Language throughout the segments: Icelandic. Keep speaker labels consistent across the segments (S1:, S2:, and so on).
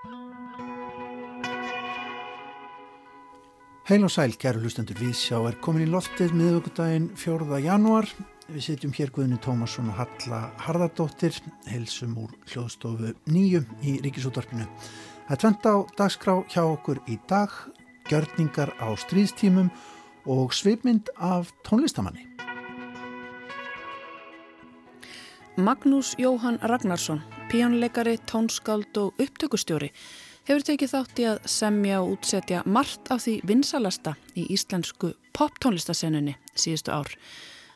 S1: Heil og sæl, kæru hlustendur, við sjá er komin í loftið miðvöggudaginn 4. januar. Við sitjum hér Guðinu Tómasson og Halla Harðardóttir, heilsum úr hljóðstofu nýju í Ríkisúttarpinu. Það er tvent á dagskrá hjá okkur í dag, gjörningar á stríðstímum og svipmynd af tónlistamanni.
S2: Magnús Jóhann Ragnarsson, píjónleikari, tónskáld og upptökustjóri hefur tekið þátt í að semja og útsetja margt af því vinsalasta í íslensku poptónlistasennunni síðustu ár.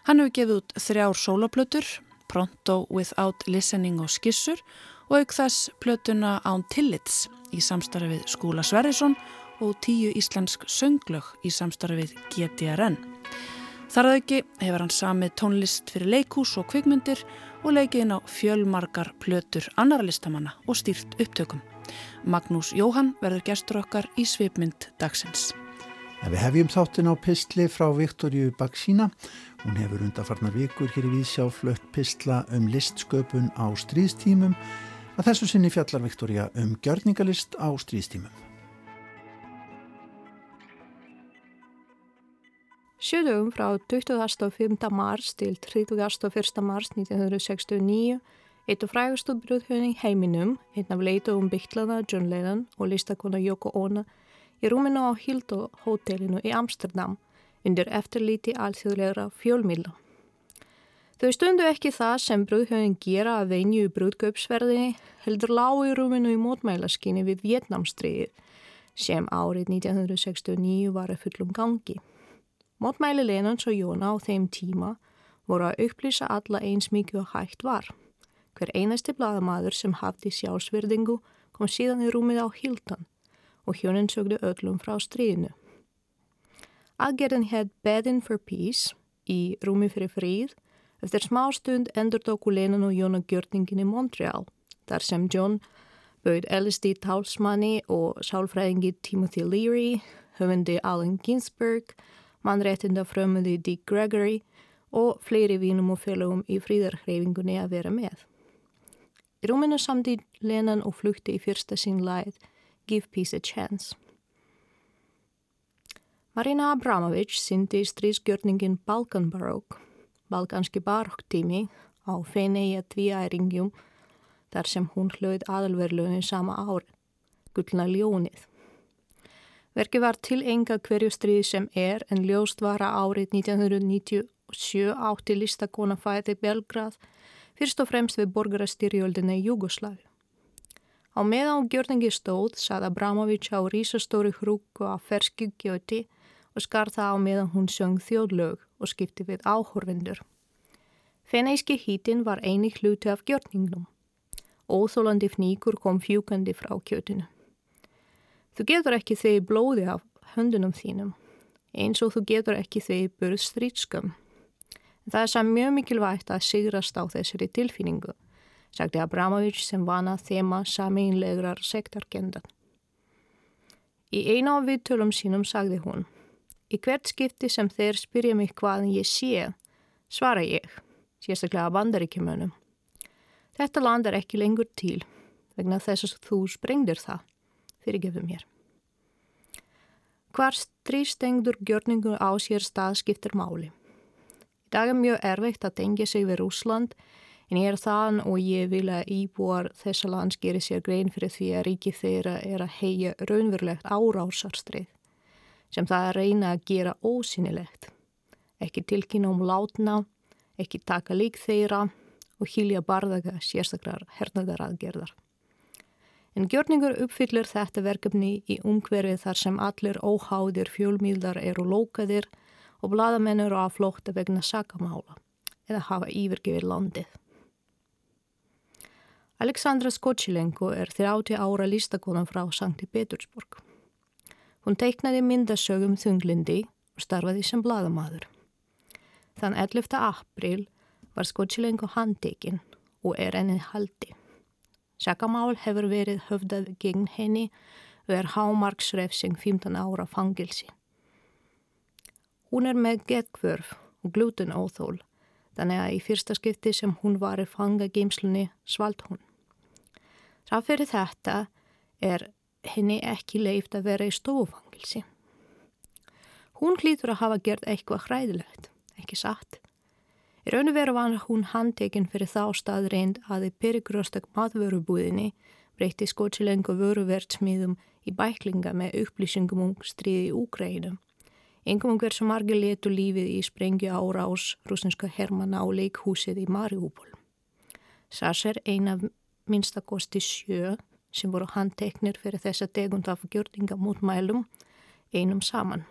S2: Hann hefur gefið út þrjár soloplötur, Pronto Without Listening og Skissur og auk þess plötuna Án Tillits í samstarfi við Skúla Sverrisson og tíu íslensk sönglög í samstarfi við GTRN. Þar að ekki hefur hann samið tónlist fyrir leikús og kvikmyndir og leikið inn á fjölmarkar plötur annara listamanna og stýrt upptökum. Magnús Jóhann verður gestur okkar í svipmynd dagsins.
S1: En við hefjum þáttin á pistli frá Viktorju Baksína. Hún hefur undarfarnar vikur hér í Vísjá flött pistla um listsköpun á stríðstímum. Að þessu sinni fjallar Viktorja um gjörningalist á stríðstímum.
S3: Sjöðum frá 25. mars til 31. mars 1969 Eitt af frægustu brúðhjóðin í heiminum, einn af leituðum bygglaða John Lennon og listakona Yoko Ono í rúminu á Hildo hotellinu í Amsterdam undir eftirlíti alþjóðlegra fjölmíla. Þau stundu ekki það sem brúðhjóðin gera að venju í brúðgöpsverðinni heldur lág í rúminu í mótmælaskinni við Vietnamstriðið sem árið 1969 var að fullum gangi. Mótmæli Lennons og Jóna á þeim tíma voru að upplýsa alla eins mikið og hægt var. Hver einasti bladamadur sem hafði sjálfsverðingu kom síðan í rúmið á Hilton og hjónin sögdu öllum frá stríðinu. Aðgerðin hed Bedin for Peace í rúmi fyrir fríð eftir smá stund endur tóku Lennon og Jóna gjörningin í Montreal þar sem John bauð LSD tálsmanni og sálfræðingi Timothy Leary, höfundi Allen Ginsberg, mannréttinda frömmuði Dick Gregory og fleiri vínum og félagum í fríðarhreifingunni að vera með. Í rúminu samtíð Lennon og flukti í fyrsta sín læð Give Peace a Chance. Marina Abramovic syndi stríðsgjörningin Balkan Baroque, balkanski barokktími á feinegi að tvíæringjum þar sem hún hlauð aðalverlunin sama ár, gullna ljónið. Verki var til enga hverju stríð sem er en ljóst var að árið 1997 átti listakona fæði Belgrað fyrst og fremst við borgarastyrjöldina í Júgoslavi. Á meðan á gjörningi stóð sað Abramovic á rísastóri hrúku á ferskugjöti og skar það á meðan hún söng þjóðlög og skipti við áhorfindur. Feneiski hítin var eini hluti af gjörningnum. Óþólandi fníkur kom fjúkandi frá kjötinu. Þú getur ekki þegi blóði af höndunum þínum, eins og þú getur ekki þegi burð strítskömm. Það er samt mjög mikilvægt að sigrast á þessari tilfinningu, sagði Abramovic sem vana þema sameinlegrar sektarkendan. Í eina af viðtölum sínum sagði hún, í hvert skipti sem þeir spyrja mig hvaðan ég sé, svara ég, sérstaklega bandaríkjumönum. Þetta land er ekki lengur til, vegna þess að þú sprengdir það, fyrirgefum mér. Hvar strístengdur gjörningur á sér stað skiptir máli dag er mjög erfitt að tengja sig við Rúsland en ég er þann og ég vil að íbúar þessa lands gerir sér grein fyrir því að ríki þeirra er að heia raunverulegt árásarstrið sem það að reyna að gera ósynilegt. Ekki tilkynna um látna, ekki taka lík þeirra og hýlja barðaga sérstaklar hernaðaraðgerðar. En gjörningur uppfyllir þetta verkefni í umhverfið þar sem allir óháðir fjölmíldar eru lókaðir og bladamenn eru á flókta vegna sakamála eða hafa yfirgefið landið. Aleksandra Skotsilenko er 30 ára listakonan frá Sankti Petersburg. Hún teiknaði myndasögum þunglindi og starfaði sem bladamadur. Þann 11. april var Skotsilenko handtekinn og er enni haldi. Sakamál hefur verið höfðað gegn henni og er hámarksrefsing 15 ára fangilsi. Hún er með getkvörf og glutenóþól, þannig að í fyrsta skipti sem hún var í fangageimslunni svalt hún. Ráð fyrir þetta er henni ekki leift að vera í stofufangilsi. Hún hlýtur að hafa gert eitthvað hræðilegt, ekki satt. Í raun og veru var hún handtekinn fyrir þá staðreind að í perigröstak matvörubúðinni breytti skótsilengu vöruvertsmiðum í bæklinga með upplýsingum um stríði í Úgrænum. Engum um hversu margir letu lífið í sprengju ára ás rúsinska hermana á leikhúsið í Mariupol. Sars er eina minnstakosti sjö sem voru handteknir fyrir þessa tegund af gjörninga mútmælum einum saman.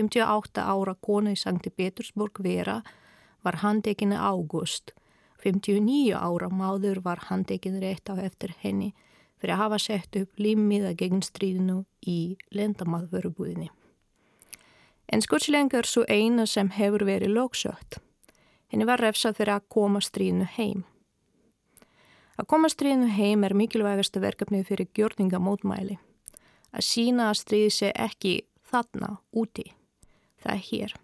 S3: 58 ára kona í Sankti Petersburg vera var handtekinu ágúst. 59 ára máður var handtekinu rétt á eftir henni fyrir að hafa sett upp límiða gegn stríðinu í lendamaðvörubúðinni. En skurðslenga er svo eina sem hefur verið lóksögt. Henni var refsað fyrir að koma stríðinu heim. Að koma stríðinu heim er mikilvægast verkefnið fyrir gjörningamótmæli. Að sína að stríði sé ekki þarna, úti. Það er hér.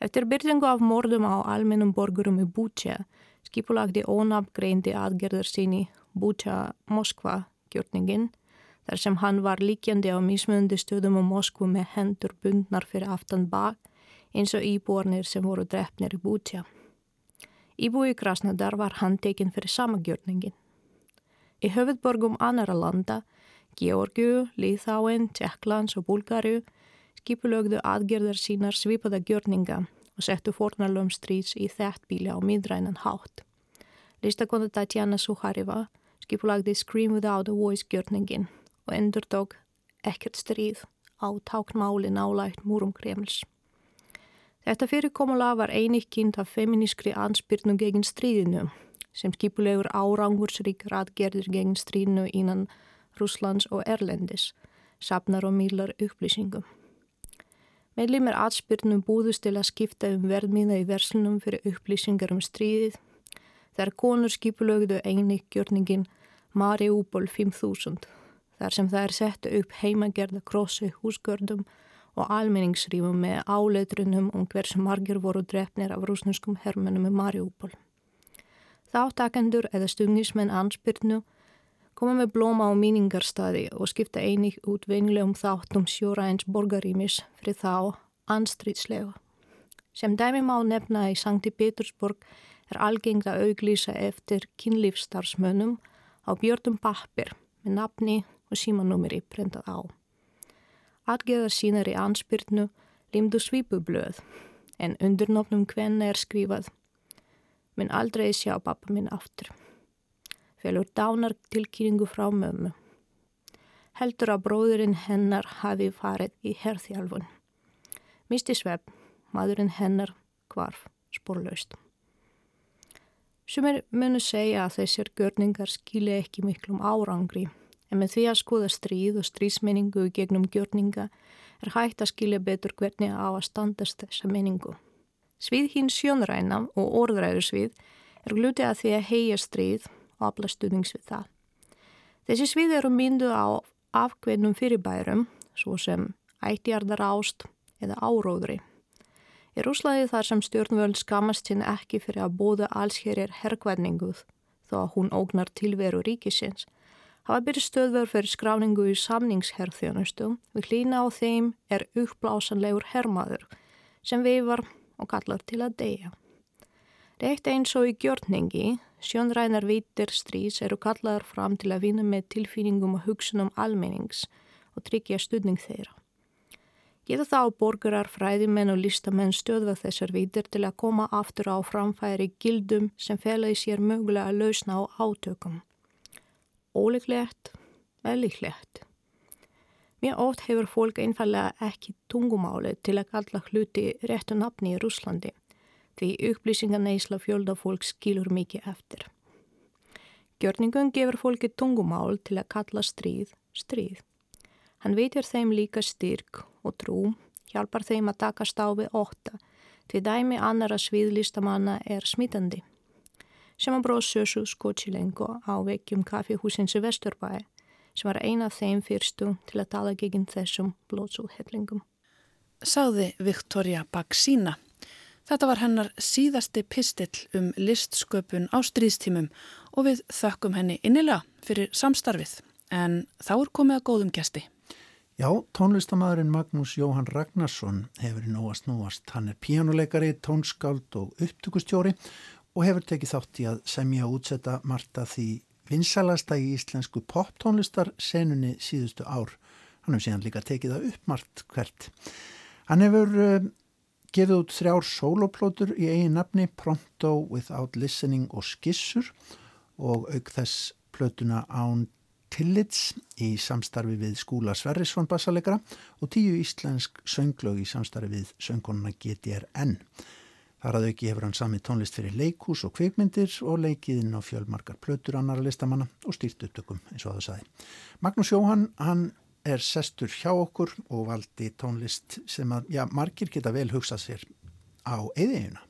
S3: Eftir byrtingu af mordum á almennum borgurum í Bútja skipulagdi ónafngreindi aðgerðar síni Bútja Moskva gjörningin þar sem hann var líkjandi á mismundi stöðum á Moskvu með hendur bundnar fyrir aftan bak eins og íbúarnir sem voru drefnir í Bútja. Íbúi Krasnodar var handtekinn fyrir samagjörningin. Í höfðborgum annara landa, Georgiu, Líþáin, Tjekklands og Búlgariu skipulögðu aðgerðar sínar svipaða gjörninga og settu fornalöfum stríts í þettbíli á miðrænan hátt. Listakonu Tatjana Suhariva skipulagði Scream Without a Voice gjörningin og endur tók ekkert stríð á táknmáli nálægt múrum Kremls. Þetta fyrirkomula var einikkind af feminískri ansbyrnu gegin stríðinu sem skipulegur árangursrík ratgerðir gegin stríðinu innan Rúslands og Erlendis, sapnar og mýlar upplýsingum. Meðlum er atspyrnum búðust til að skipta um verðmíða í verslunum fyrir upplýsingar um stríðið. Þar konur skipulögðu einikgjörningin Mariupol 5000, þar sem það er sett upp heimagerða krossi húsgördum og almenningsrýfum með áleitrunum um hversu margir voru drefnir af rúsnuskum hermennum í Mariupol. Þáttakendur eða stungismenn ansbyrnu koma með blóma á míningarstaði og skipta einig út veinlegum þáttum sjórains borgarýmis fyrir þá anstrítslega. Sem dæmi má nefna í Sankti Petersburg er algengt að auglýsa eftir kynlífstarfsmönnum á björnum pappir með nafni og símanúmeri prentað á. Atgeðar sínar í anspyrnu limdu svipublöð en undurnofnum hvenna er skrifað minn aldrei sjá pappa minn aftur. Felur dánar tilkýringu frá mömmu. Heldur að bróðurinn hennar hafi farið í herþjálfun. Misti svepp, maðurinn hennar kvarf sporlaust. Sumir munu segja að þessir görningar skilja ekki miklum árangri en með því að skoða stríð og stríðsmenningu gegnum gjörninga er hægt að skilja betur hvernig á að standast þessa menningu. Svið hinn sjónræna og orðræðursvið er gluti að því að heia stríð og afla stuðnings við það. Þessi svið eru myndu á afkveðnum fyrirbærum, svo sem ættjarðar ást eða áróðri. Í Rúslaði þar sem stjórnvöld skamast hinn ekki fyrir að bóða allsherjar herrkvæðninguð þó að hún ógnar tilveru ríkisins, hafa byrjið stöðver fyrir skráningu í samningsherþjónustu við hlýna á þeim er uppblásanlegur hermaður sem veifar og kallar til að deyja. Rekt eins og í gjörningi, sjónrænar vitir strís eru kallaður fram til að vinna með tilfinningum og hugsunum almennings og tryggja stuðning þeirra. Geta þá borgarar, fræðimenn og listamenn stöðva þessar vitir til að koma aftur á framfæri gildum sem fela í sér mögulega að lausna á átökum óleiklegt eða líklegt. Mér ótt hefur fólk einfallega ekki tungumáli til að kalla hluti réttu nafni í Rúslandi því upplýsinganeysla fjölda fólk skilur mikið eftir. Gjörningun gefur fólki tungumál til að kalla stríð stríð. Hann veitir þeim líka styrk og trú, hjálpar þeim að taka stáfi óta, því dæmi annara sviðlistamanna er smitandi sem að bróð sösu skótsilengu á vekkjum kaffihúsins í Vesturbæi sem var eina af þeim fyrstu til að tala geginn þessum blótsúðhellingum.
S2: Sáði Viktoria Baksína. Þetta var hennar síðasti pistill um listsköpun á stríðstímum og við þökkum henni innilega fyrir samstarfið. en þá er komið að góðum gæsti.
S1: Já, tónlistamæðurinn Magnús Jóhann Ragnarsson hefur í nóast nóast. Hann er píjánuleikari, tónskáld og upptökustjóri og hefur tekið þátt í að semja og útsetta Marta því vinsalasta í íslensku poptónlistar senunni síðustu ár. Hann hefur síðan líka tekið það upp margt hvert. Hann hefur uh, gefið út þrjár soloplótur í eigin nafni, Pronto, Without Listening og Skissur og auk þess plötuna án Tillits í samstarfi við skúla Sverrisson bassalegara og tíu íslensk sönglög í samstarfi við söngununa GTRN. Þar að auki hefur hann sami tónlist fyrir leikús og kvikmyndir og leikiðinn á fjölmarkar plötur annara listamanna og stýrt upptökum eins og það sagði. Magnús Jóhann, hann er sestur hjá okkur og valdi tónlist sem að, já, margir geta vel hugsað sér á eðeiguna.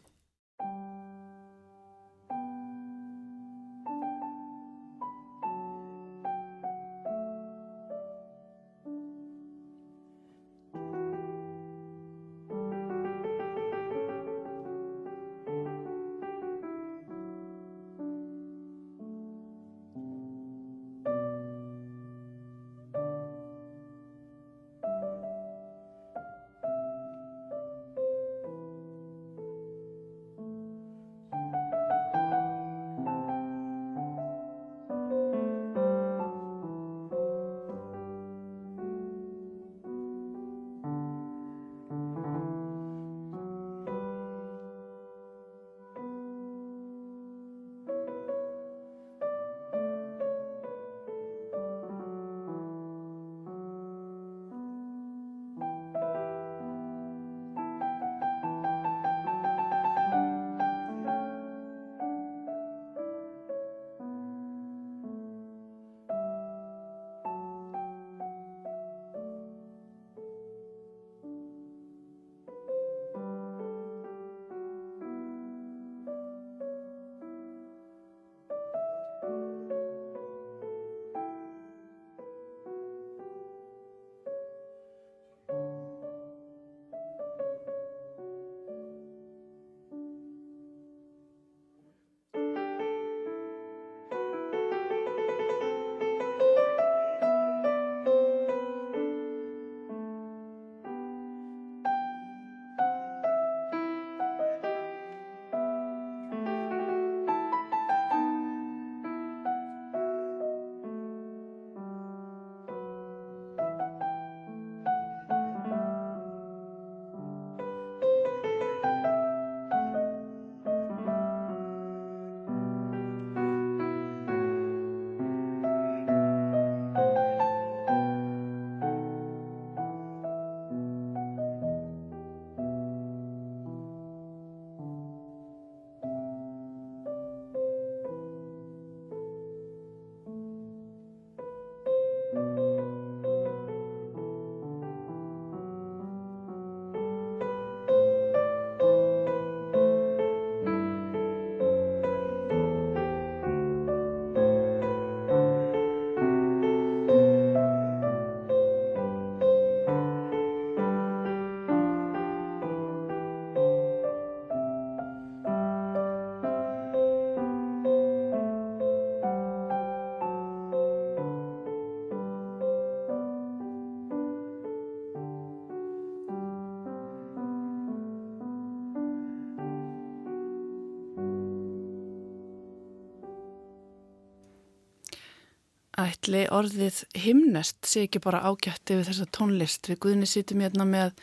S2: Ætli orðið himnest sé ekki bara ágætti við þessa tónlist. Við Guðni sýtum hérna með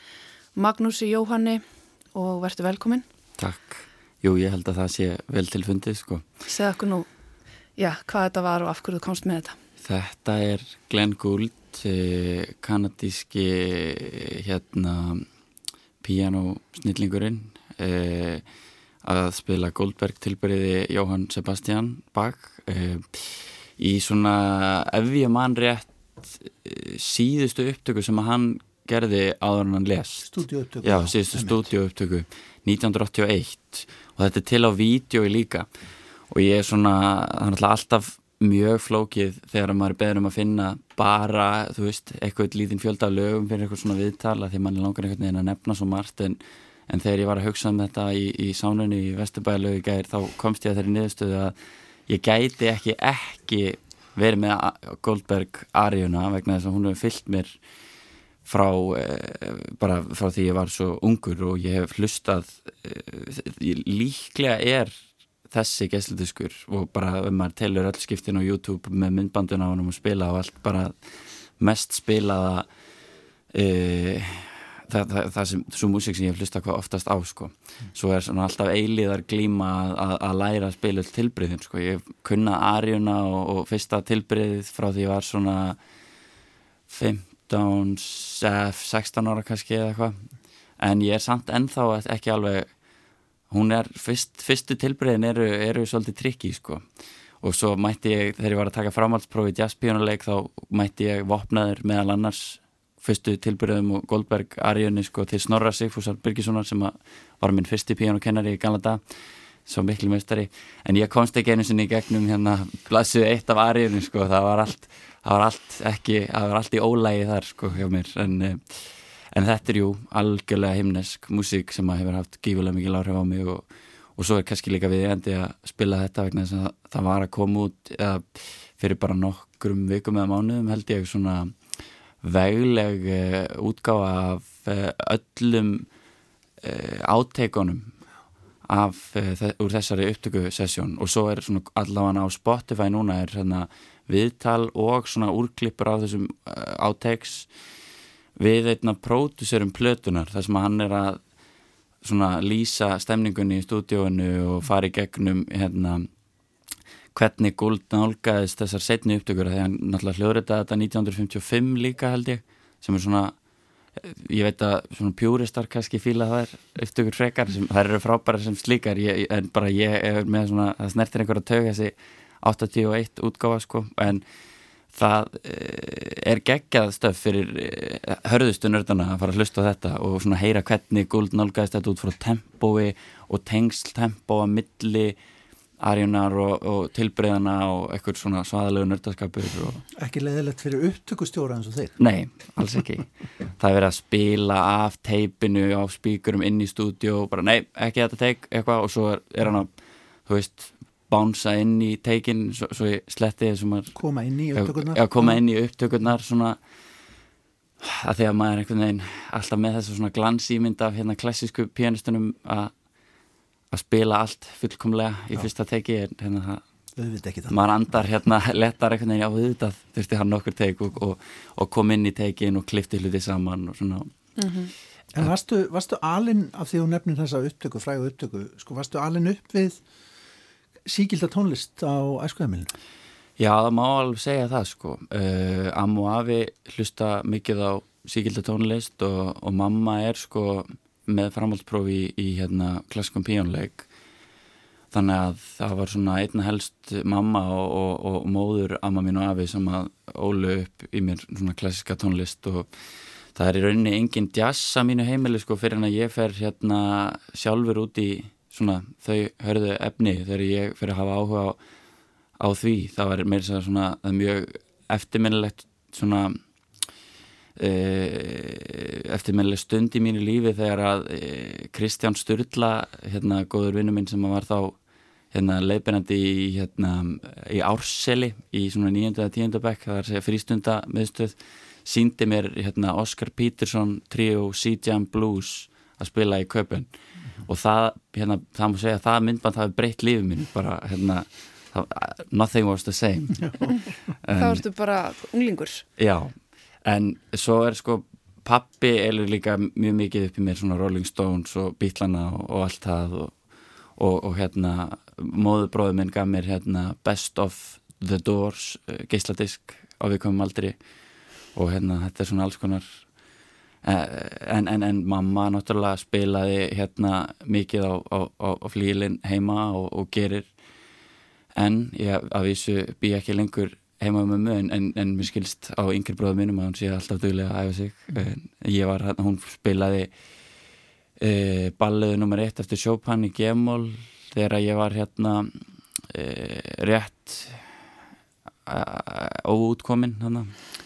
S2: Magnúsi Jóhanni og verður velkominn.
S4: Takk. Jú, ég held að það sé vel tilfundið, sko.
S2: Segð okkur nú, já, hvað þetta var og af hverju þú komst með þetta?
S4: Þetta er Glenn Gould, eh, kanadíski hérna pianosnillingurinn eh, að spila Goldberg tilbyrjiði Jóhann Sebastian Bach og eh, í svona ef ég mann rétt eh, síðustu upptöku sem að hann gerði áður en hann les
S1: Stúdióupptöku
S4: Já, síðustu stúdióupptöku 1981 og þetta er til á vídjói líka. Og ég er svona, það er alltaf mjög flókið þegar maður er beður um að finna bara, þú veist, eitthvað lítinn fjölda lögum fyrir eitthvað svona viðtala því mann er langar einhvern veginn að nefna svo margt. En, en þegar ég var að hugsa um þetta í, í sánunni í Vesturbæðalögu gæðir þá komst ég að þeirri niðurstöðu að ég gæti ekki ekki verið með Goldberg Ariuna vegna þess að hún hefur fyllt mér frá eh, bara frá því ég var svo ungur og ég hef hlustað eh, líklega er þessi gæslutiskur og bara ef maður telur öll skiptin á YouTube með myndbandun á hann og spila og allt bara mest spilaða e, það, það, það sem svo músík sem ég hef hlusta hvað oftast á sko. Svo er svona alltaf eiliðar glíma að, að læra að spila tilbriðin sko. Ég kunna Arjuna og, og fyrsta tilbriðið frá því ég var svona 15 16 ára kannski eða eitthvað. En ég er samt ennþá ekki alveg hún er, fyrst, fyrstu tilbriðin eru, eru svolítið trikki sko. Og svo mætti ég, þegar ég var að taka framhaldsprófi í jazzpíónuleik þá mætti ég vopnaður meðal annars fyrstu tilbyrðum og Goldberg Arjunni sko til Snorra Sigfúsar Byrkissonar sem var minn fyrsti píónukennari í gamla dag svo miklu mestari en ég komst ekki einu sinni í gegnum hérna blassuð eitt af Arjunni sko það var allt, það var allt ekki það var allt í ólægi þar sko hjá mér. En, eh, en þetta er jú algjörlega himnesk músík sem hefur haft gífulega mikið láhrif á mig og og svo er kannski líka við endi að spila þetta vegna þess að það var að koma út eða, fyrir bara nokkrum vikum eða mánuðum held ég svona vegleg uh, útgáfa af uh, öllum uh, áteikunum af úr þessari upptökusessjón og svo er svona allavega á Spotify núna er hérna viðtal og svona úrklippur á þessum áteiks við einna pródúserum plötunar þar sem hann er að svona lýsa stemningunni í stúdíóinu og fara í gegnum hérna hvernig Gould nálgæðist þessar setni upptökur þegar hann náttúrulega hljóðrita þetta 1955 líka held ég sem er svona, ég veit að svona pjúristar kannski fíla það er upptökur frekar, sem, það eru frábæra sem slíkar ég, en bara ég er með svona það snertir einhver að tökja þessi 81 útgáfa sko, en það eh, er geggjað stöf fyrir eh, hörðustu nördana að fara að hlusta á þetta og svona heyra hvernig Gould nálgæðist þetta út frá tempói og tengsl tempó að milli arjunar og, og tilbreyðana og eitthvað svona svaðalegu nördaskapur og...
S1: Ekki leðilegt fyrir upptökustjóra eins og þeir?
S4: Nei, alls ekki það er verið að spila af teipinu á spíkurum inn í stúdíu og bara nei, ekki þetta teik eitthvað og svo er, er hann að, þú veist bánsa inn í teikin svo, svo ég sletti þessum að
S1: koma inn í upptökurnar
S4: já, koma inn í upptökurnar svona að því að maður er einhvern veginn alltaf með þessu svona glansýmynd af hérna klassísku pianistunum að að spila allt fullkomlega í já. fyrsta teiki hérna, maður andar hérna letar einhvern veginn á auðvitað þurfti hann okkur teik og, og, og kom inn í teikin og klifti hluti saman og svona mm -hmm.
S1: En varstu, varstu alin af því að hún nefnir þessa upptöku, frægu upptöku sko varstu alin upp við síkilda tónlist á æskuðamilinu?
S4: Já, það má alveg segja það sko. Uh, Am og Afi hlusta mikið á síkilda tónlist og, og mamma er sko með framhaldsprófi í, í hérna klassikum píjónleik þannig að það var svona einna helst mamma og, og, og móður amma mín og afi sem að ólu upp í mér svona klassiska tónlist og það er í rauninni engin jazz að mínu heimili sko fyrir en að ég fer hérna sjálfur út í svona þau hörðu efni þegar ég fyrir að hafa áhuga á, á því. Það var meira svona mjög eftirminnilegt svona e, eftirminnilegt stund í mínu lífi þegar að e, Kristján Sturla hérna góður vinnu minn sem var þá hérna leipinandi í hérna í Árseli í svona nýjönda eða tíundabæk það er að segja frístunda miðstöð síndi mér hérna Oscar Peterson trio C-Jam Blues að spila í köpun og það, hérna, það má segja að það myndband hafi breytt lífið mín bara, hérna, nothing was the same.
S2: Þá ertu bara unglingur.
S4: Já, en svo er sko pappi er líka mjög mikið upp í mér svona Rolling Stones og Beatlana og, og allt það og, og, og hérna móðubróður minn gaf mér hérna Best of the Doors uh, geisladisk á við komum aldrei og hérna þetta er svona alls konar Eh, en, en, en mamma náttúrulega spilaði hérna mikið á, á, á flílinn heima og gerir. En ég að vísu bý ekki lengur heima um mömmu en, en, en mér skilst á yngri bróðum minnum að hún sé alltaf duglega að æfa sig. Mm. ég var hérna, hún spilaði e, balluðu nummer eitt eftir Chopin í Gemól þegar ég var hérna e, rétt óútkominn hann að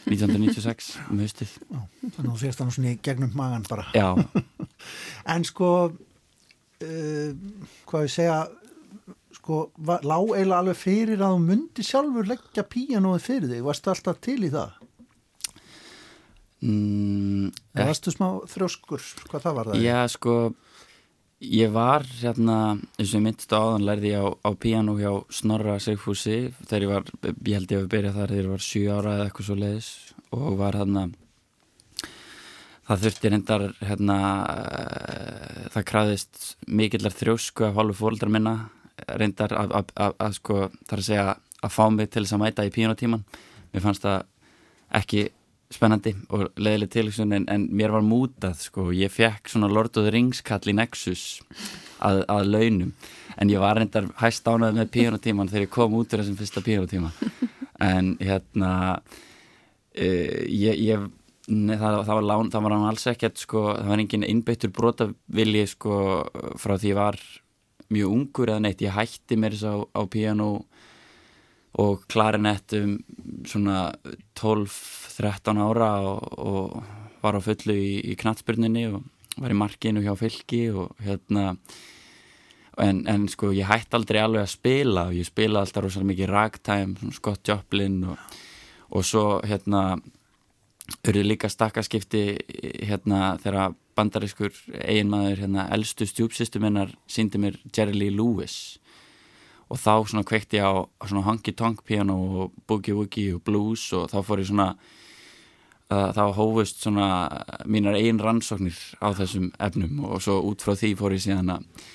S4: 1996 um haustið.
S1: Þannig að þú férst hann svona í gegnum magan bara.
S4: Já.
S1: En sko uh, hvað ég segja sko, var, lá eiginlega alveg fyrir að þú myndi sjálfur leggja píanóið fyrir þig, varstu alltaf til í það?
S4: Mm,
S1: varstu smá þrjóskur, hvað það var það?
S4: Já, sko, ég var hérna, eins og á áðan lærði ég á, á piano hjá Snorra Sigfúsi þegar ég var, ég held ég að byrja þar þegar ég var 7 ára eða eitthvað svo leiðis og var hérna það þurfti reyndar hérna það kræðist mikillar þrjósku af hálfu fólkdrar minna reyndar að, að, að, að sko þar að segja að fá mig til þess að mæta í pianotíman mér fannst það ekki spennandi og leðileg tilvægsun en, en mér var mútað sko, ég fekk svona Lord of the Rings kall í Nexus að, að launum. En ég var reyndar hæst ánað með píjónutíman þegar ég kom út úr þessum fyrsta píjónutíma en hérna uh, ég, ég ne, það, það var lán, það var hann alls ekkert sko, það var engin innbeittur brotavilji sko frá því ég var mjög ungur eða neitt, ég hætti mér þess á, á píjónu og klarinettum svona 12-13 ára og, og var á fullu í, í knatsbyrninni og var í markinu hjá fylki og hérna en, en sko ég hætti aldrei alveg að spila og ég spila alltaf rosalega mikið ragtime, Scott Joplin og, og svo hérna eru líka stakkaskipti hérna þegar bandarískur eiginmaður hérna eldstu stjúpsystuminnar síndi mér Jerry Lee Lewis og þá svona kveikti ég á svona honky-tonk piano og boogie-woogie og blues og þá fór ég svona uh, þá hófust svona mínar einn rannsóknir á þessum efnum og svo út frá því fór ég síðan að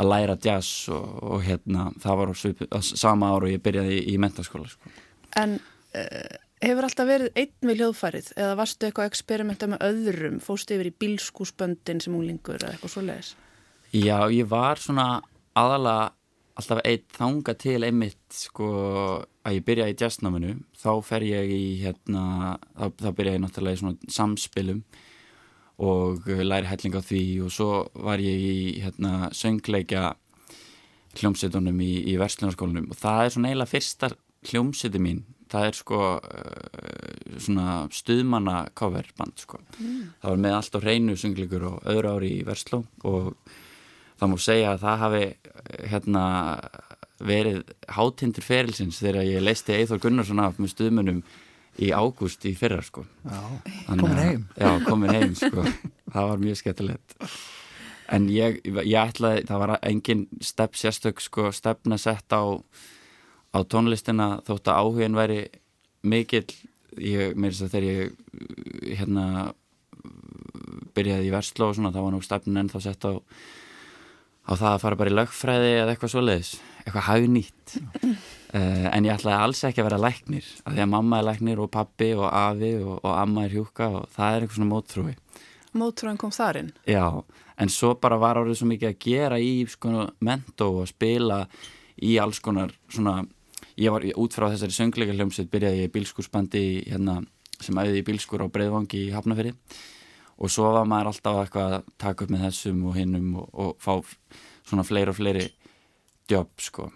S4: að læra jazz og, og hérna það var á, á sama ára og ég byrjaði í, í mentaskóla sko.
S2: En uh, hefur alltaf verið einn við hljóðfærið? Eða varstu eitthvað að experimenta með öðrum? Fóstu yfir í bílskúsböndin sem úlingur eða eitthvað svo leiðis?
S4: Já, ég var svona aðalega alltaf eitt þanga til einmitt sko að ég byrja í jazznáminu. Þá fer ég í hérna þá, þá byrja ég náttúrulega í svona samspilum og læri helling á því. Og svo var ég í hérna söngleikja hljómsveitunum í, í verslunarskólanum. Og það er svona eiginlega fyrsta hljómsveitu mín það er sko uh, svona stuðmanna coverband sko. Mm. það var með allt á hreinu söngleikur og öðru ári í versló og það múið segja að það hafi hérna verið hátindur ferilsins þegar ég leisti Eithor Gunnarsson af með stuðmunum í ágúst í fyrra sko.
S1: Já, komin heim.
S4: Já, komin heim sko. Það var mjög skemmtilegt. En ég, ég ætlaði, það var engin stepp sérstök sko stefna sett á á tónlistina þótt að áhugin væri mikill ég, mér finnst að þegar ég hérna byrjaði í versló og svona, það var nú stefnin en þá sett á á það að fara bara í lögfræði eða eitthvað svoleiðis, eitthvað hagnýtt uh, en ég ætlaði alls ekki að vera læknir, af því að mamma er læknir og pappi og afi og, og amma er hjúka og það er eitthvað svona móttrúi
S2: Móttrúin kom þarinn?
S4: Já, en svo bara var árið svo mikið að gera í sko mentó og spila í alls konar svona, ég var út frá þessari söngleika hljómsveit byrjaði ég í bílskúrsbandi hérna, sem æði í bílskúr á Breiðvangi í Hafnafyrir og svo var maður alltaf eitthvað að taka upp með þessum og hinnum og, og fá svona fleiri og fleiri jobb sko.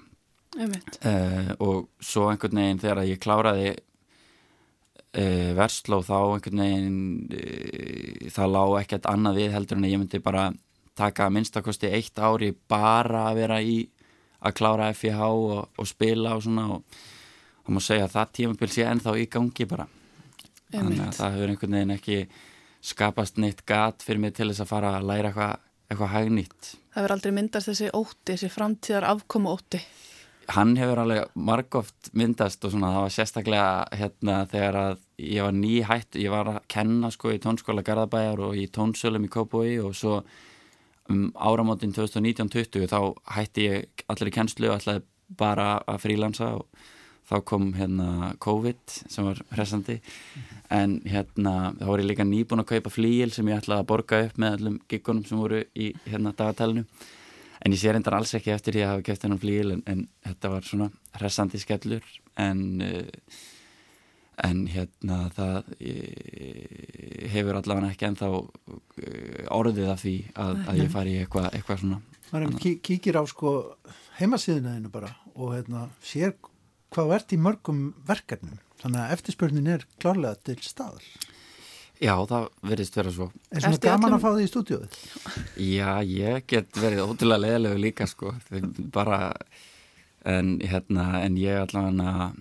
S4: Uh, og svo einhvern veginn þegar ég kláraði uh, versló þá einhvern veginn uh, það lág ekkert annað við heldur en ég myndi bara taka minnstakosti eitt ári bara að vera í að klára FIH og, og spila og svona og þá má segja að það tímabil sé ennþá í gangi bara þannig að það hefur einhvern veginn ekki skapast neitt gat fyrir mig til þess að fara að læra eitthvað eitthva hægnýtt.
S2: Það verður aldrei myndast þessi ótti, þessi framtíðar afkomu ótti.
S4: Hann hefur alveg margóft myndast og svona það var sérstaklega hérna þegar að ég var nýhætt, ég var að kenna sko í tónskóla Garðabæjar og í tónsölum í Kópói og svo um áramótin 2019-20 þá hætti ég allir í kennslu og ætlaði bara að frílansa og þá kom hérna COVID sem var hressandi. En hérna þá voru ég líka nýbúin að kaupa flíil sem ég ætlaði að borga upp með allum giggunum sem voru í hérna dagatælinu en ég sé reyndar alls ekki eftir því að hafa kæft hennan flíil en, en þetta var svona hressandi skellur. En uh, en hérna það uh, hefur allavega ekki en þá orðið af því að, að ég fari í eitthvað eitthva svona
S1: maður kíkir á sko heimasíðinaðinu bara og hérna sér hvað verðt í mörgum verkefnum. Þannig að eftirspörnin er klárlega til staðar.
S4: Já, það verðist vera svo.
S1: Er svona gaman
S2: öllum-
S1: að fá því í stúdíóið?
S4: Já, ég get verið ótrúlega leðilegu líka sko. Bara en, hérna, en ég allavega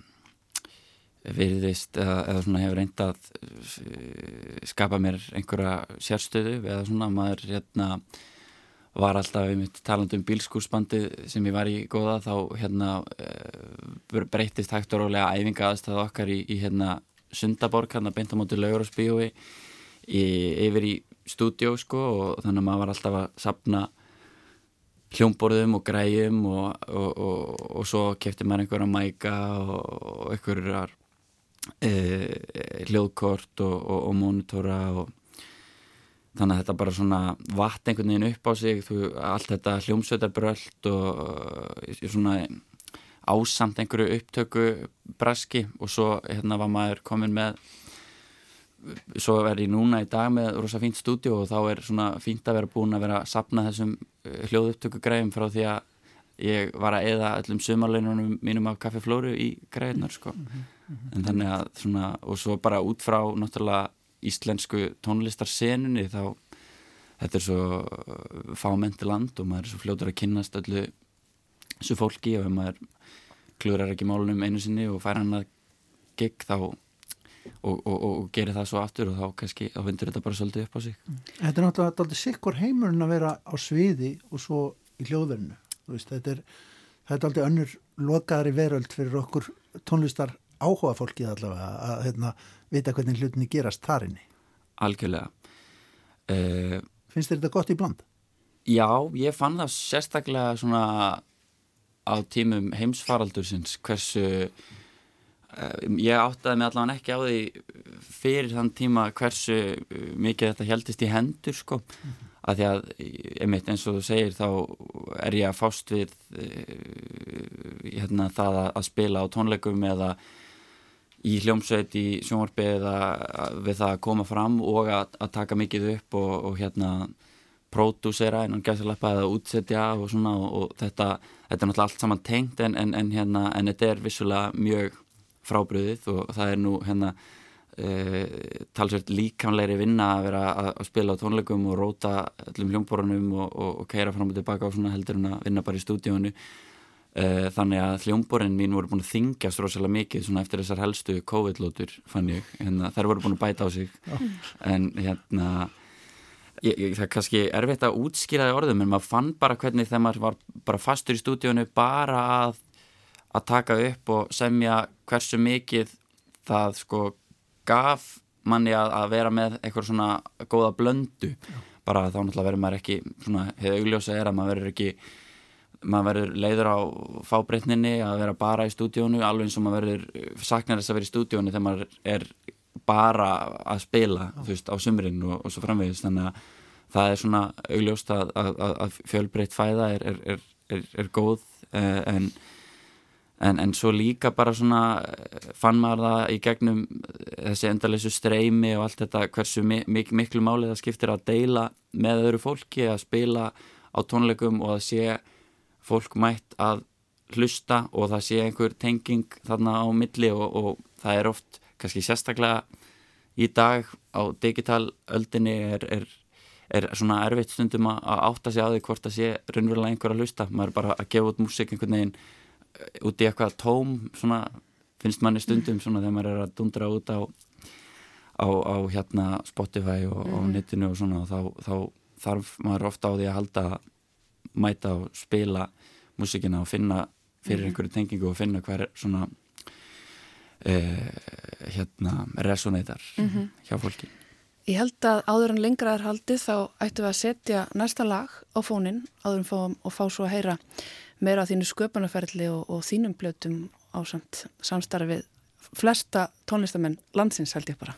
S4: veriðist eða, svona hefur reynd að uh, skapa mér einhverja sérstöðu eða svona maður hérna var alltaf í mitt talandu um bílskúrsbandi sem ég var í góða þá hérna uh, breytist hægt og rólega æfinga aðstæða okkar í, í hérna Sundaborg hann að beinta mútið laugur og spíói yfir í stúdjó sko og þannig að maður var alltaf að sapna hljómborðum og græjum og, og, og, og svo kefti maður einhverja mæka og einhverjar hljóðkort og mónitora og þannig að þetta bara svona vatt einhvern veginn upp á sig þú, allt þetta hljómsveitarbröld og svona ásamt einhverju upptöku braski og svo hérna var maður komin með svo er ég núna í dag með rosa fínt stúdíu og þá er svona fínt að vera búin að vera að sapna þessum eh, hljóðupptöku græfum frá því að ég var að eða öllum sumarleinunum mínum af kaffeflóru í græðunar sko mm -hmm. En þannig að svona og svo bara út frá náttúrulega íslensku tónlistarsenunni þá þetta er svo eh, fámendi land og maður er svo fljótur að kynast öllu þessu fólki og ef maður klúrar ekki málunum einu sinni og fær hann að gig þá og, og, og gerir það svo aftur og þá kannski þá vindur þetta bara svolítið upp á sig.
S1: Þetta er náttúrulega alltaf sikkur heimurinn að vera á sviði og svo í hljóðverðinu þetta er, er alltaf önnur lokaðari veröld fyrir okkur tónlistar áhuga fólkið allavega að hérna, vita hvernig hlutinni gerast þarinni
S4: Algjörlega uh,
S1: Finnst þér þetta gott í bland?
S4: Já, ég fann það sérstaklega svona á tímum heimsfaraldursins hversu Eh, ég áttaði mig allavega ekki á því fyrir þann tíma hversu eh, mikið þetta heldist í hendur sko mm -hmm. að því að einmitt eins og þú segir þá er ég að fást við hérna, það að spila á tónleikum eða í hljómsveit í sjónvarpi eða við það að koma fram og að, að taka mikið upp og, og hérna pródúsera en hann gæti að leppa eða útsetja og svona og, og þetta, þetta er náttúrulega allt saman tengt en, en, en hérna en þetta er vissulega mjög frábriðið og það er nú hérna e, talsveit líkamleiri vinna að vera að, að spila á tónleikum og róta öllum hljómborunum og, og, keira fram og tilbaka og svona heldur en að vinna bara í stúdíónu þannig að hljómborin mín voru búin að þingjast rosalega mikið svona eftir þessar helstu COVID-lótur fann ég, hérna, þær voru búin að bæta á sig. En hérna Ég, ég, það er kannski erfitt að útskýra það orðum en maður fann bara hvernig þegar maður var bara fastur í stúdíónu bara að að taka upp og semja hversu mikið það sko gaf manni að, að vera með eitthvað svona góða blöndu. Bara þá náttúrulega verður maður ekki svona, hefur augljósa er að maður verður ekki maður verður leiður á fábreytninni að vera bara í stúdíónu alveg eins og maður verður saknar þess að vera í stúdíónu þegar maður er bara að spila þú veist á sumrin og, og svo framvegist þannig að það er svona augljóst að, að, að fjölbreytt fæða er, er, er, er góð eh, en En, en svo líka bara svona eh, fann maður það í gegnum eh, þessi endalessu streymi og allt þetta hversu mik miklu málið það skiptir að deila með öðru fólki að spila á tónleikum og að sé fólk mætt að hlusta og það sé einhver tenging þarna á milli og, og það er oft kannski sérstaklega í dag á digitalöldinni er, er, er svona erfitt stundum að átta sig á því hvort það sé raunverulega einhver að hlusta maður er bara að gefa út músik einhvern veginn út í eitthvað tóm svona, finnst manni stundum svona þegar maður er að dundra út á, á, á hérna Spotify og mm. á mhm. netinu og svona og þá, þá þarf maður ofta á því að halda mæta og spila músikina og finna fyrir mm. einhverju tengingu og finna hver svona eh, hérna resonator mm -hmm. hjá fólki
S2: Ég held að áður en lengra er haldið þá ættum við að setja næsta lag á fónin áður en fáum og fá svo að heyra meira á þínu sköpunarferðli og, og þínum blötum á samt samstarfið flesta tónlistamenn landsins held ég bara.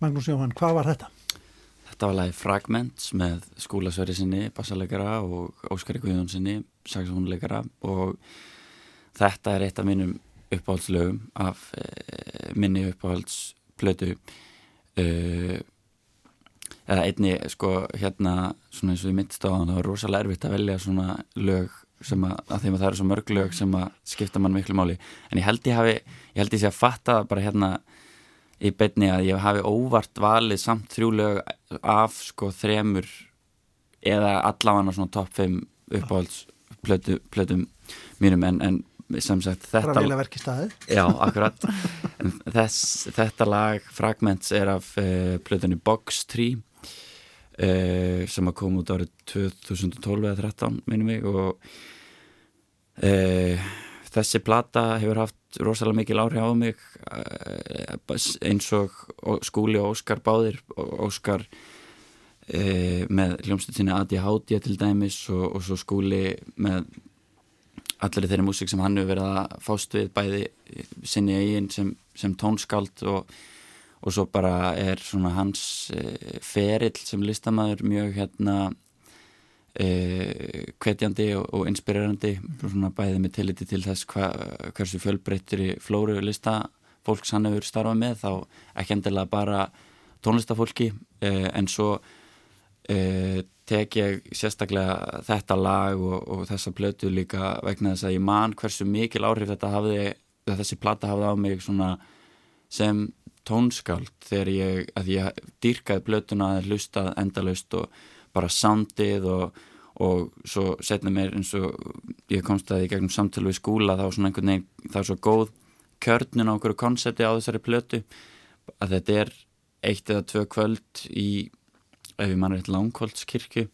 S1: Magnús Jóhann, hvað var þetta?
S4: Þetta var lagi Fragments með skúlasverði sinni, bassalegara og Óskari Guðjón sinni, saxofónleikara og þetta er eitt af mínum uppáhaldslögum af e, minni uppáhaldsplötu. E, eða einni sko hérna svona eins og myndist á það var rosalega erfitt að velja svona lög sem að, að þeim að það eru svo mörg lög sem að skipta mann miklu máli. En ég held ég hafi, ég held ég sé að fatta bara hérna í beinni að ég hafi óvart valið samt þrjú lög af sko þremur eða allavega svona topp 5 uppáhaldsplötum mínum. En, en sem sagt þetta Já, akkurat. Þess, Þetta lag Fragments er af uh, plötunni Box 3 uh, sem að koma út árið 2012 eða 13 minnum mig. Og uh, þessi plata hefur haft rosalega mikil áhrif á mig eins og skúli og Óskar báðir Óskar með hljómsveitinni Adi Háttja til dæmis og, og svo skúli með allir þeirri músík sem hann hefur verið að fást við bæði sinni eigin sem, sem tónskáld og, og svo bara er svona hans e, ferill sem listamæður mjög hérna e, kvetjandi og, og inspirerandi svona bæði með tilliti til þess hva, hversu fjölbreyttir í flóru lista fólks hann hefur starfað með þá ekki endilega bara tónlistafólki e, en svo e, tek ég sérstaklega þetta lag og, og þessa blötu líka vegna þess að ég man hversu mikil áhrif þetta hafði, þessi platta hafði á mig svona sem tónskáld þegar ég, að ég dýrkaði blötuna að hlustað endalaust og bara soundið og, og svo setna mér eins og ég komst að því gegnum samtölu við skúla þá svona einhvern veginn, það er svo góð kjörnun á okkur konsepti á þessari blötu að þetta er eitt eða tvö kvöld í ef ég mann eitt langkóldskirkju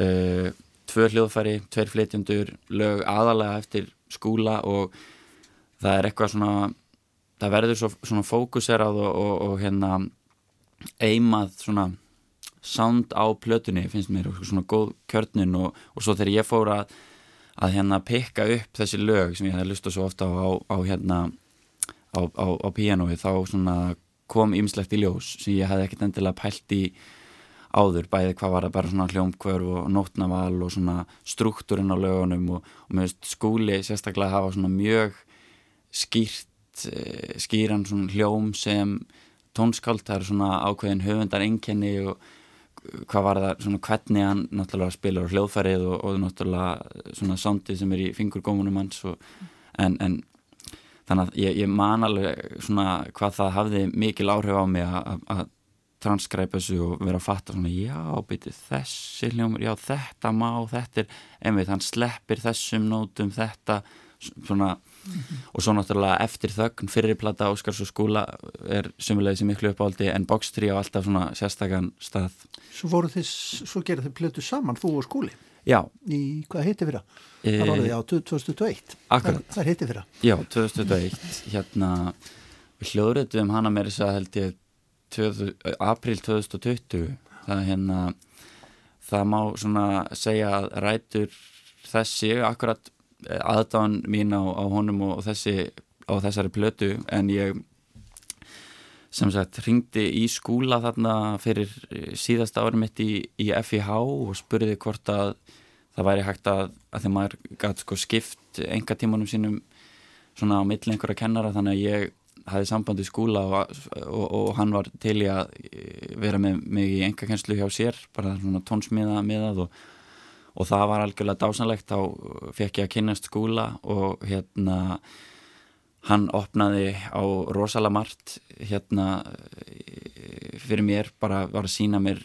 S4: uh, tvö hljóðfæri, tveir flytjandur lög aðalega eftir skúla og það er eitthvað svona það verður svo, svona fókuserað og, og, og hérna eimað svona sound á plötunni finnst mér svona góð kjörnun og, og svo þegar ég fór að að hérna pikka upp þessi lög sem ég hef lustað svo ofta á, á, á hérna á, á pianói þá svona kom ymslegt í ljós sem ég hef ekkert endilega pælt í áður, bæði hvað var það bara svona hljómkvörf og nótnaval og svona struktúrin á lögunum og, og með skúli sérstaklega hafa svona mjög skýrt eh, skýran svona hljóm sem tónskáld, það er svona ákveðin höfundar enkenni og hvað var það, svona hvernig hann náttúrulega spilur hljóðfærið og, og náttúrulega svona sándið sem er í fingurgómunum hans og, en, en þannig að ég, ég man alveg svona hvað það hafði mikil áhrif á mig að transkræpa þessu og vera að fatta svona já, byrju þessi hljómur, já þetta má, þetta er, einmitt hann sleppir þessum nótum, þetta svona, mm -hmm. og svo náttúrulega eftir þögn, fyrirplata Óskars og skúla er sumulegið sem miklu uppáldi en bókstri á alltaf svona sérstakann stað.
S1: Svo voru þess, svo gerðu þið plötu saman, þú og skúli
S4: Já.
S1: Í, hvað heiti fyrra? E... Það var það, já, 2021
S4: Akkurat.
S1: Það heiti fyrra
S4: Já, 2021, hérna við hljóðröðum hana með þess að held ég april 2020 það hérna það má svona segja að rætur þessi akkurat aðdáðan mín á, á honum og þessi á þessari plötu en ég sem sagt ringdi í skúla þarna fyrir síðasta ári mitt í, í FIH og spurði hvort að það væri hægt að, að þegar maður gæti sko skipt enga tímanum sínum svona á milli einhverja kennara þannig að ég hafði samband í skúla og, og, og hann var til í að vera með mig í engakenslu hjá sér bara svona tónsmiða miðað og, og það var algjörlega dásanlegt þá fekk ég að kynast skúla og hérna hann opnaði á rosalega margt hérna fyrir mér bara var að sína mér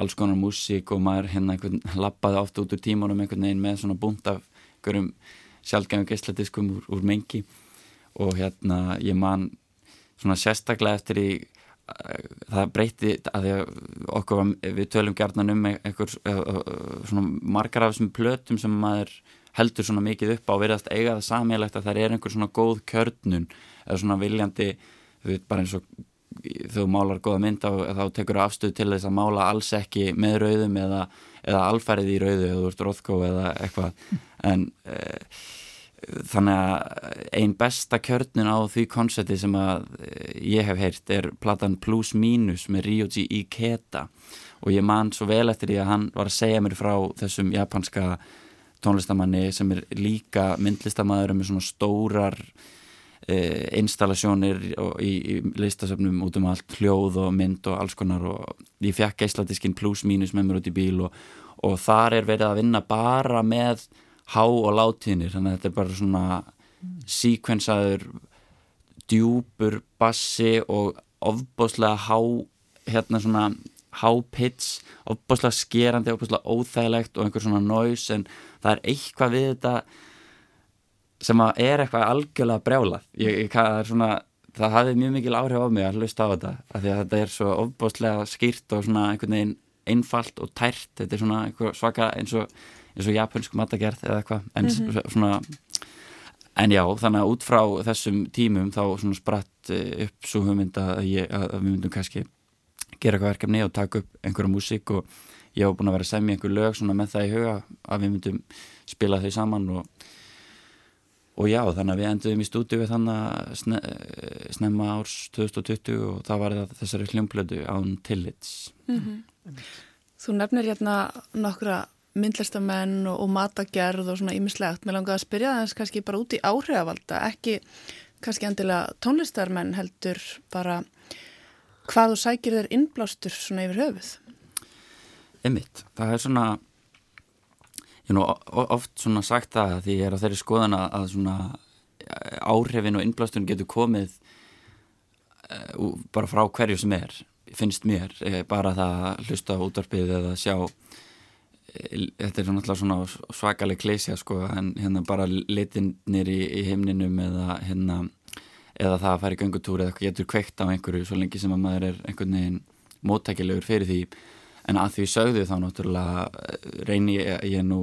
S4: alls konar músík og maður hérna lappaði oft út úr tímunum einhvern veginn með svona búnt af einhverjum sjálfgæðum geisladiskum úr, úr mengi. Og hérna ég man svona sérstaklega eftir í það breyti að okkur við tölum gerðan um einhver svona margar af þessum plötum sem maður heldur svona mikið upp á að verðast eiga það samílegt að það er einhver svona góð kjörnun eða svona viljandi þú veit bara eins og þú málar góða mynd á þá tekur afstöð til þess að mála alls ekki með rauðum eða, eða alfærið í rauðu eða þú ert róðgó eða eitthvað. En e, þannig að einn besta kjörnun á því konsepti sem að ég hef heyrt er platan Plus Minus með Ryoji Ikeda. Og ég man svo vel eftir því að hann var að segja mér frá þessum japanska tónlistamanni sem er líka myndlistamæður með svona stórar e, installasjónir í, í listasöfnum út um allt hljóð og mynd og alls konar. Og ég fekk geisladiskinn Plus Minus með mér út í bíl og, og þar er verið að vinna bara með há og látíðnir þannig að þetta er bara svona mm. síkvensaður djúpur bassi og ofbáslega há hérna svona há pits, ofbáslega skerandi ofbáslega óþægilegt og einhver svona næs en það er eitthvað við þetta sem að er eitthvað algjörlega brjálað ég, ég, það, svona, það hafði mjög mikil áhrif á mig að hlusta á þetta af því að þetta er svo ofbáslega skýrt og svona einhvern veginn einfalt og tært þetta er svona svaka eins og eins og japansk matagerð eða eitthvað en mm -hmm. svona en já, þannig að út frá þessum tímum þá svona spratt eh, upp svo hugmynd að, ég, að við myndum kannski gera eitthvað verkefni og taka upp einhverja músík og ég hef búin að vera að semja einhver lög svona með það í huga að við myndum spila þau saman og og já, þannig að við enduðum í stúdíu þannig að sne, snemma árs 2020 og það var það þessari hljómblödu án tillits mm -hmm.
S2: Þú nefnir hérna nokkra myndlistamenn og, og matagerð og svona ýmislegt. Mér langaði að spyrja það eins kannski bara út í áhrifavalda, ekki kannski endilega tónlistarmenn heldur bara hvað þú sækir þér innblástur svona yfir höfuð?
S4: Emmitt, það er svona ég nú oft svona sagt það því ég er á þeirri skoðan að svona áhrifin og innblásturinn getur komið uh, bara frá hverju sem er finnst mér, eh, bara það að hlusta útvarpið eða sjá þetta er náttúrulega svona svakaleg kleisja sko en hérna bara litinir í, í heimninum eða hérna eða það að fara í gangutúri eða getur kveikt á einhverju svo lengi sem að maður er einhvern veginn móttækilegur fyrir því. En að því sögðu þá náttúrulega eh, reyni ég, ég nú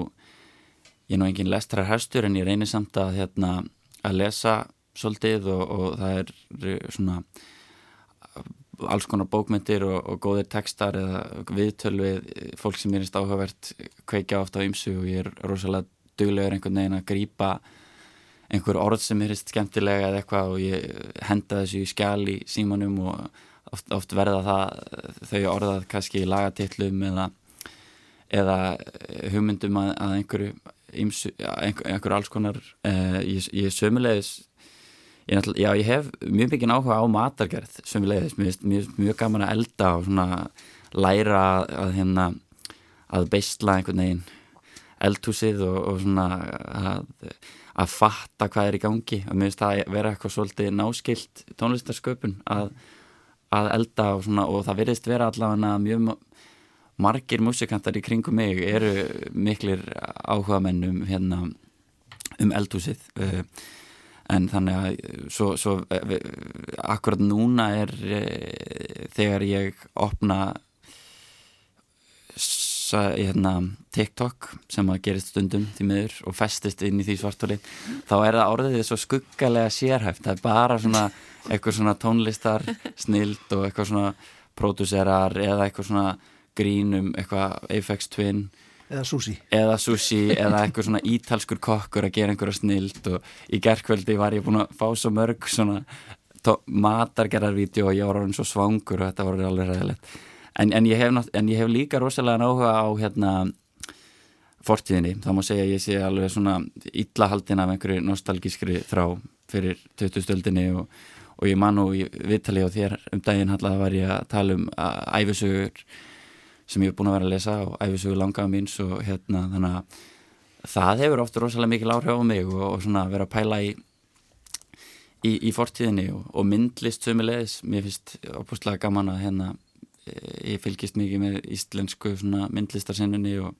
S4: ég nú engin lestrar herstur en ég reynir samt að hérna að lesa svolítið og, og það er svona alls konar bókmyndir og, og góðir textar eða viðtöl við fólk sem er áhugavert kveikja ofta á ymsu og ég er rosalega duglegur einhvern veginn að grýpa einhver orð sem er skemmtilega eða eitthvað og ég henda þessu í skjál í símanum og oft, oft verða það þau orðað kannski í lagatillum eða, eða hugmyndum að, að einhverju, ymsu, einhver, einhverju alls konar eh, ég, ég sömulegis Ég, já, ég hef mjög mikið áhuga á matargerð sem við leiðist, finnst mjög, mjög gaman að elda og svona læra að hérna að beistla einhvern veginn eldhúsið og, og svona að, að fatta hvað er í gangi. Og mér finnst það að vera eitthvað svolítið náskilt tónlistarsköpun að, að elda og svona og það virðist vera allavega mjög margir músikantar í kringum mig eru miklir áhuga mennum hérna um eldhúsið. Uh, en þannig að svo, svo eh, akkurat núna er e, þegar ég opna hérna, TikTok sem að gerist stundum því miður og festist inn í því svartúli þá er það orðið svo skuggalega sérhæft. Það er bara svona eitthvað svona tónlistar snild og eitthvað svona pródúserar eða eitthvað svona grínum eitthvað Apex Twin
S1: eða sushi.
S4: Eða sushi eða eitthvað svona ítalskur kokkur að gera einhverja snilt og í gerðkvöldi var ég búin að fá svo mörg svona matargerðarvídeó og ég var orðin svo svangur og þetta voru alveg ræðilegt en, en, en ég hef líka rosalega náhuga á hérna fortíðinni, þá má segja að ég sé alveg svona illahaldin af einhverju nostalgískri þrá fyrir 20 stöldinni og, og ég man og viðtali á þér um daginn hallega var ég að tala um æfisugur sem ég hef búin að vera að lesa og æfisugur langaða míns og hérna þannig að það hefur ofta rosalega mikil áhrif á mig og, og svona vera að pæla í í, í fortíðinni og, og myndlist sömulegis, mér finnst opustlega gaman að hérna e, ég fylgist mikið með íslensku myndlistarsinnunni og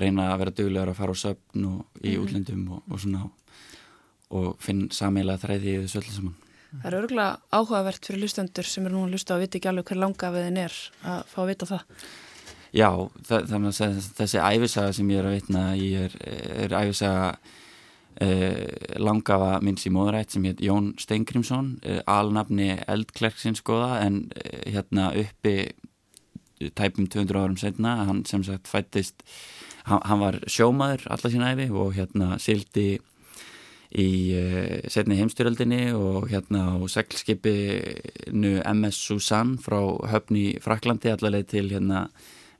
S4: reyna að vera duglegar að fara á söfn og í mm útlendum og, og svona og finn samíla þræði í þessu öllu saman.
S2: Það er örgulega áhugavert fyrir lustendur sem eru nú að lusta og viti ekki alveg hver langa við þinn er að fá að vita það
S4: Já, þannig að þessi æfisaga sem ég er að vitna ég er, er æfisaga eh, langafa minns í móðurætt sem heit Jón Steingrímsson. Eh, alnafni eldklerksins skoða en eh, hérna uppi tæpum 200 árum setna hann sem sagt fættist hann, hann var sjómaður alla sín æfi og hérna sildi í uh, setni heimstyröldinni og hérna á seglskipinu MS Susan frá höfni Fraklandi allaveg til hérna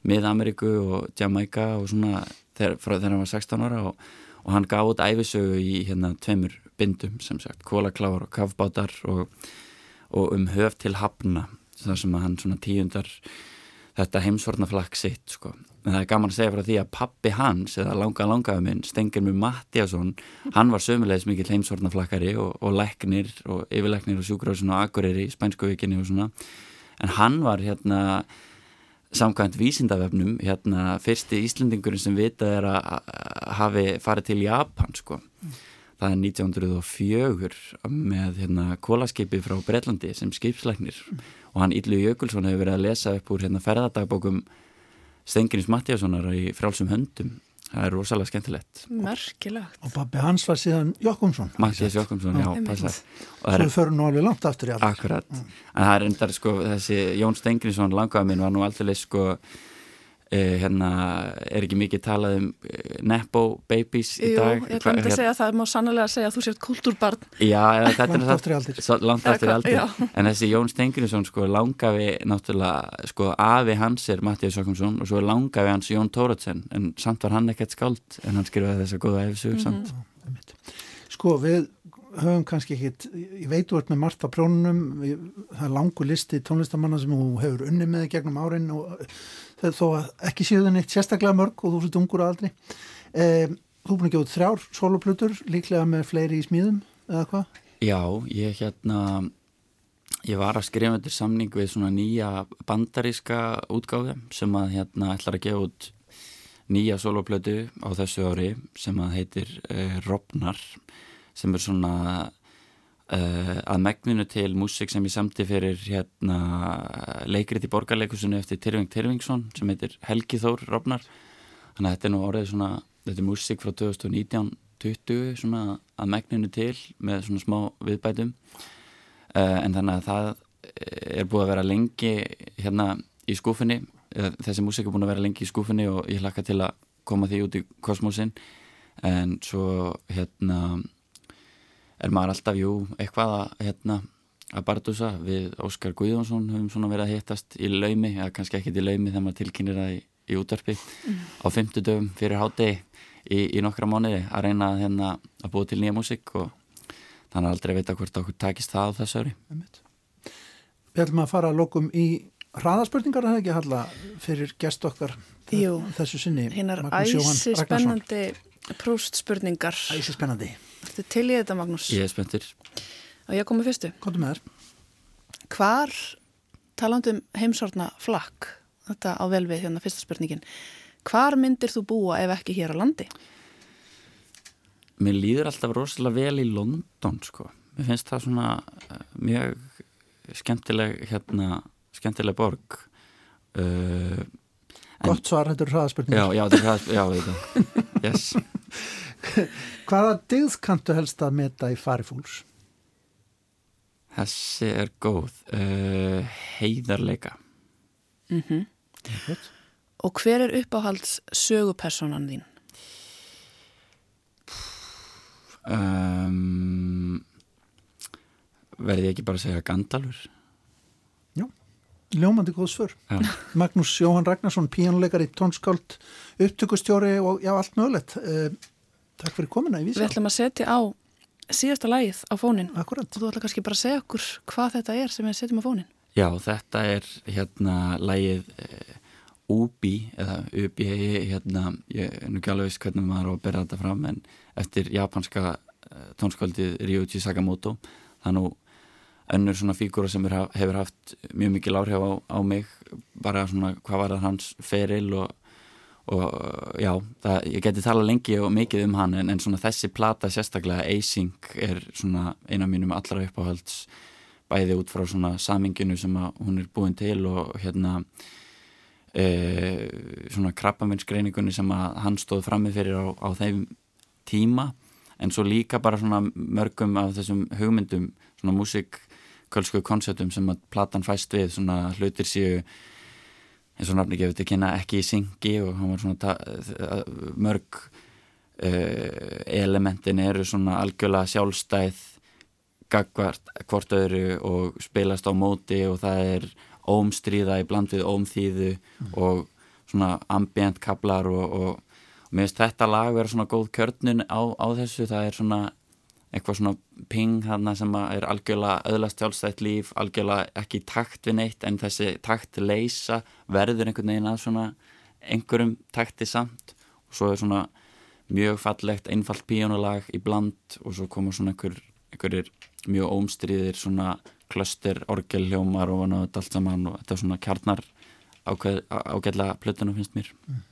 S4: Mið-Ameríku og Jamaica og svona þegar, þegar hann var 16 ára og, og hann gaf út æfisögu í hérna tveimur bindum sem sagt, kólaklávar og kafbátar og, og um höf til hafna þar sem hann svona tíundar þetta heimsvornaflakk sitt sko. en það er gaman að segja frá því að pappi hans eða langa langaðu minn, Stengirmur Mattiasson hann var sömulegis mikill heimsvornaflakkari og, og leknir og yfirleknir og sjúkrausin og akureyri í Spænsku vikinni og svona en hann var hérna samkvæmt vísindavefnum hérna fyrsti Íslandingurinn sem vitað er að hafi farið til Japan sko mm. það er 1904 með hérna kólaskipi frá Breitlandi sem skipsleiknir mm. og hann Yllu Jökulsson hefur verið að lesa upp úr hérna ferðardagbókum Stengirins Mattíassonar í frálsum höndum það er rosalega skemmtilegt.
S2: Merkilegt.
S1: Og pappi hans var síðan Jokkumsson
S4: Mattías Jokkumsson, já, passar.
S1: Svo við förum nú alveg langt aftur í
S4: allt Akkurat, mm. en það er endar sko þessi Jón Stengriðsson langaða minn var nú alltaf sko hérna er ekki mikið talað um eh, Nepo Babies í
S2: Jú,
S4: dag?
S2: Jú, ég ætla að segja það, má sannlega segja að þú sért kultúrbarn
S4: Já, þetta
S1: er það
S4: Langt aftur í aldir En þessi Jón Stengriðsson sko langaði náttúrulega sko afi hans er Mattías Jokkumsson og svo langaði hans Jón Tóratsen en samt var hann ekkert skáld en hann skrifaði þessa góða efsug mm -hmm.
S1: Sko við höfum kannski ekkit, ég veit þú ert með margt á prónunum, það er langu listi tónlistamanna sem þú hefur unni með gegnum árin og þó að ekki séu þenni sérstaklega mörg og þú ert ungur aðaldri eh, Þú búin að gefa þrjár soloplutur líklega með fleiri í smíðum eða hvað?
S4: Já, ég hérna ég var að skrifa þetta samning við svona nýja bandaríska útgáfi sem að hérna ætlar að gefa út nýja soloplötu á þessu ári sem að heitir eh, Robnar sem er svona uh, að megninu til músik sem ég samti fyrir hérna leikrið í borgarleikusinu eftir Tyrfing Tyrfingsson sem heitir Helgi Þór Robnar þannig að þetta er nú orðið svona þetta er músik frá 2019-20 svona að megninu til með svona smá viðbætum. Uh, en þannig að það er búið að vera lengi hérna í skúfinni þessi músik er búin að vera lengi í skúfinni og ég hlakka til að koma því út í kosmosin en svo hérna er maður alltaf, jú, eitthvað að, hérna, að bardusa við Óskar Guðjónsson höfum svona verið að hittast í laumi, eða kannski ekkit í laumi þegar maður tilkynir það í, í útvarpi mm. á fymtudöfum fyrir hátegi í, í nokkra mánuði að reyna hérna, að búa til nýja músik og þannig að aldrei vita hvort okkur takist það á þessu öri
S1: Við ætlum að fara að lokum í hraðaspurningar að það ekki halla fyrir gest okkar
S2: Jú,
S1: þessu sinni
S2: hinnar æsi spennandi próstspurningar.
S1: Æsi spennandi
S2: Ertu til í þetta Magnús?
S4: Ég er spenntur.
S2: Og ég komi fyrstu.
S1: Kontu með þér.
S2: Hvar, talandum heimsortna flakk Þetta á velvið hérna fyrsta spurningin Hvar myndir þú búa ef ekki hér á landi?
S4: Mér líður alltaf rosalega vel í London sko. Mér finnst það svona uh, mjög skemmtileg hérna, skemmtileg borg. Uh,
S1: Gott svar, þetta er hraðaspurningar.
S4: Já, já, þetta er hraðaspurningar Yes
S1: Hvaða digð kanntu helst að meta í farifúls?
S4: Þessi er góð uh, heiðarleika
S2: mm -hmm. Og hver er uppáhalds sögupersonan þín?
S4: Um, verði ég ekki bara að segja Gandalfur
S1: Já, ljómandi góð svör já. Magnús Jóhann Ragnarsson, píjónuleikari tónskáld, upptökustjóri og já, allt mögulegt uh, Takk fyrir komina í vísa.
S2: Við ætlum að setja á síðasta lægið á fónin.
S1: Akkurat.
S2: Og þú ætla kannski bara að segja okkur hvað þetta er sem við setjum á fónin.
S4: Já, þetta er hérna lægið uh, Ubi eða Ubi, hérna, ég er nú ekki alveg viss hvernig maður á að bera þetta fram en eftir japanska uh, tónskvöldið Ryuichi Sakamoto það nú önnur svona fígúra sem er, hefur haft mjög mikil áhrif á, á mig bara svona hvað var það hans feril og og já, það, ég geti tala lengi og mikið um hann en, en svona þessi plata sérstaklega Eysing er svona eina mínum allra uppáhalds bæði út frá svona saminginu sem hún er búin til og hérna e, svona krabbaminsgreiningunni sem hann stóð frammi fyrir á, á þeim tíma. En svo líka bara svona mörgum af þessum hugmyndum svona músikkölsku konceptum sem að platan fæst við svona hlutir séu eins og nafni gefur til kynna ekki í syngi og hann var svona mörg uh, elementin eru svona algjörlega sjálfstæð gagvart hvort öðru og spilast á móti og það er ómstríða í bland við ómþýðu mm. og svona ambient kablar og, og, og mér finnst þetta lag vera svona góð kjörnun á, á þessu, það er svona eitthvað svona ping hann sem er algjörlega öðlast sjálfstætt líf algjörlega ekki takt við neitt en þessi takt leysa verður einhvern veginn að svona einhverjum takti samt. Og svo er svona mjög fallegt einfalt píjónulag í bland og svo koma svona einhver, einhverjir mjög ómstríðir svona klöster, orgelhjómar og allt saman og þetta er svona kjarnar ágæðlega plötunum finnst mér. Mm.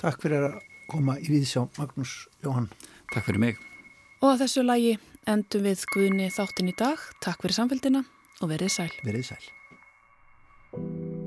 S1: Takk fyrir að koma í viðsjá Magnús Jóhann.
S4: Takk fyrir mig
S2: Og að þessu lagi endum við Guðni þáttinn í dag. Takk fyrir samfélgina og verið sæl.
S1: Verið sæl.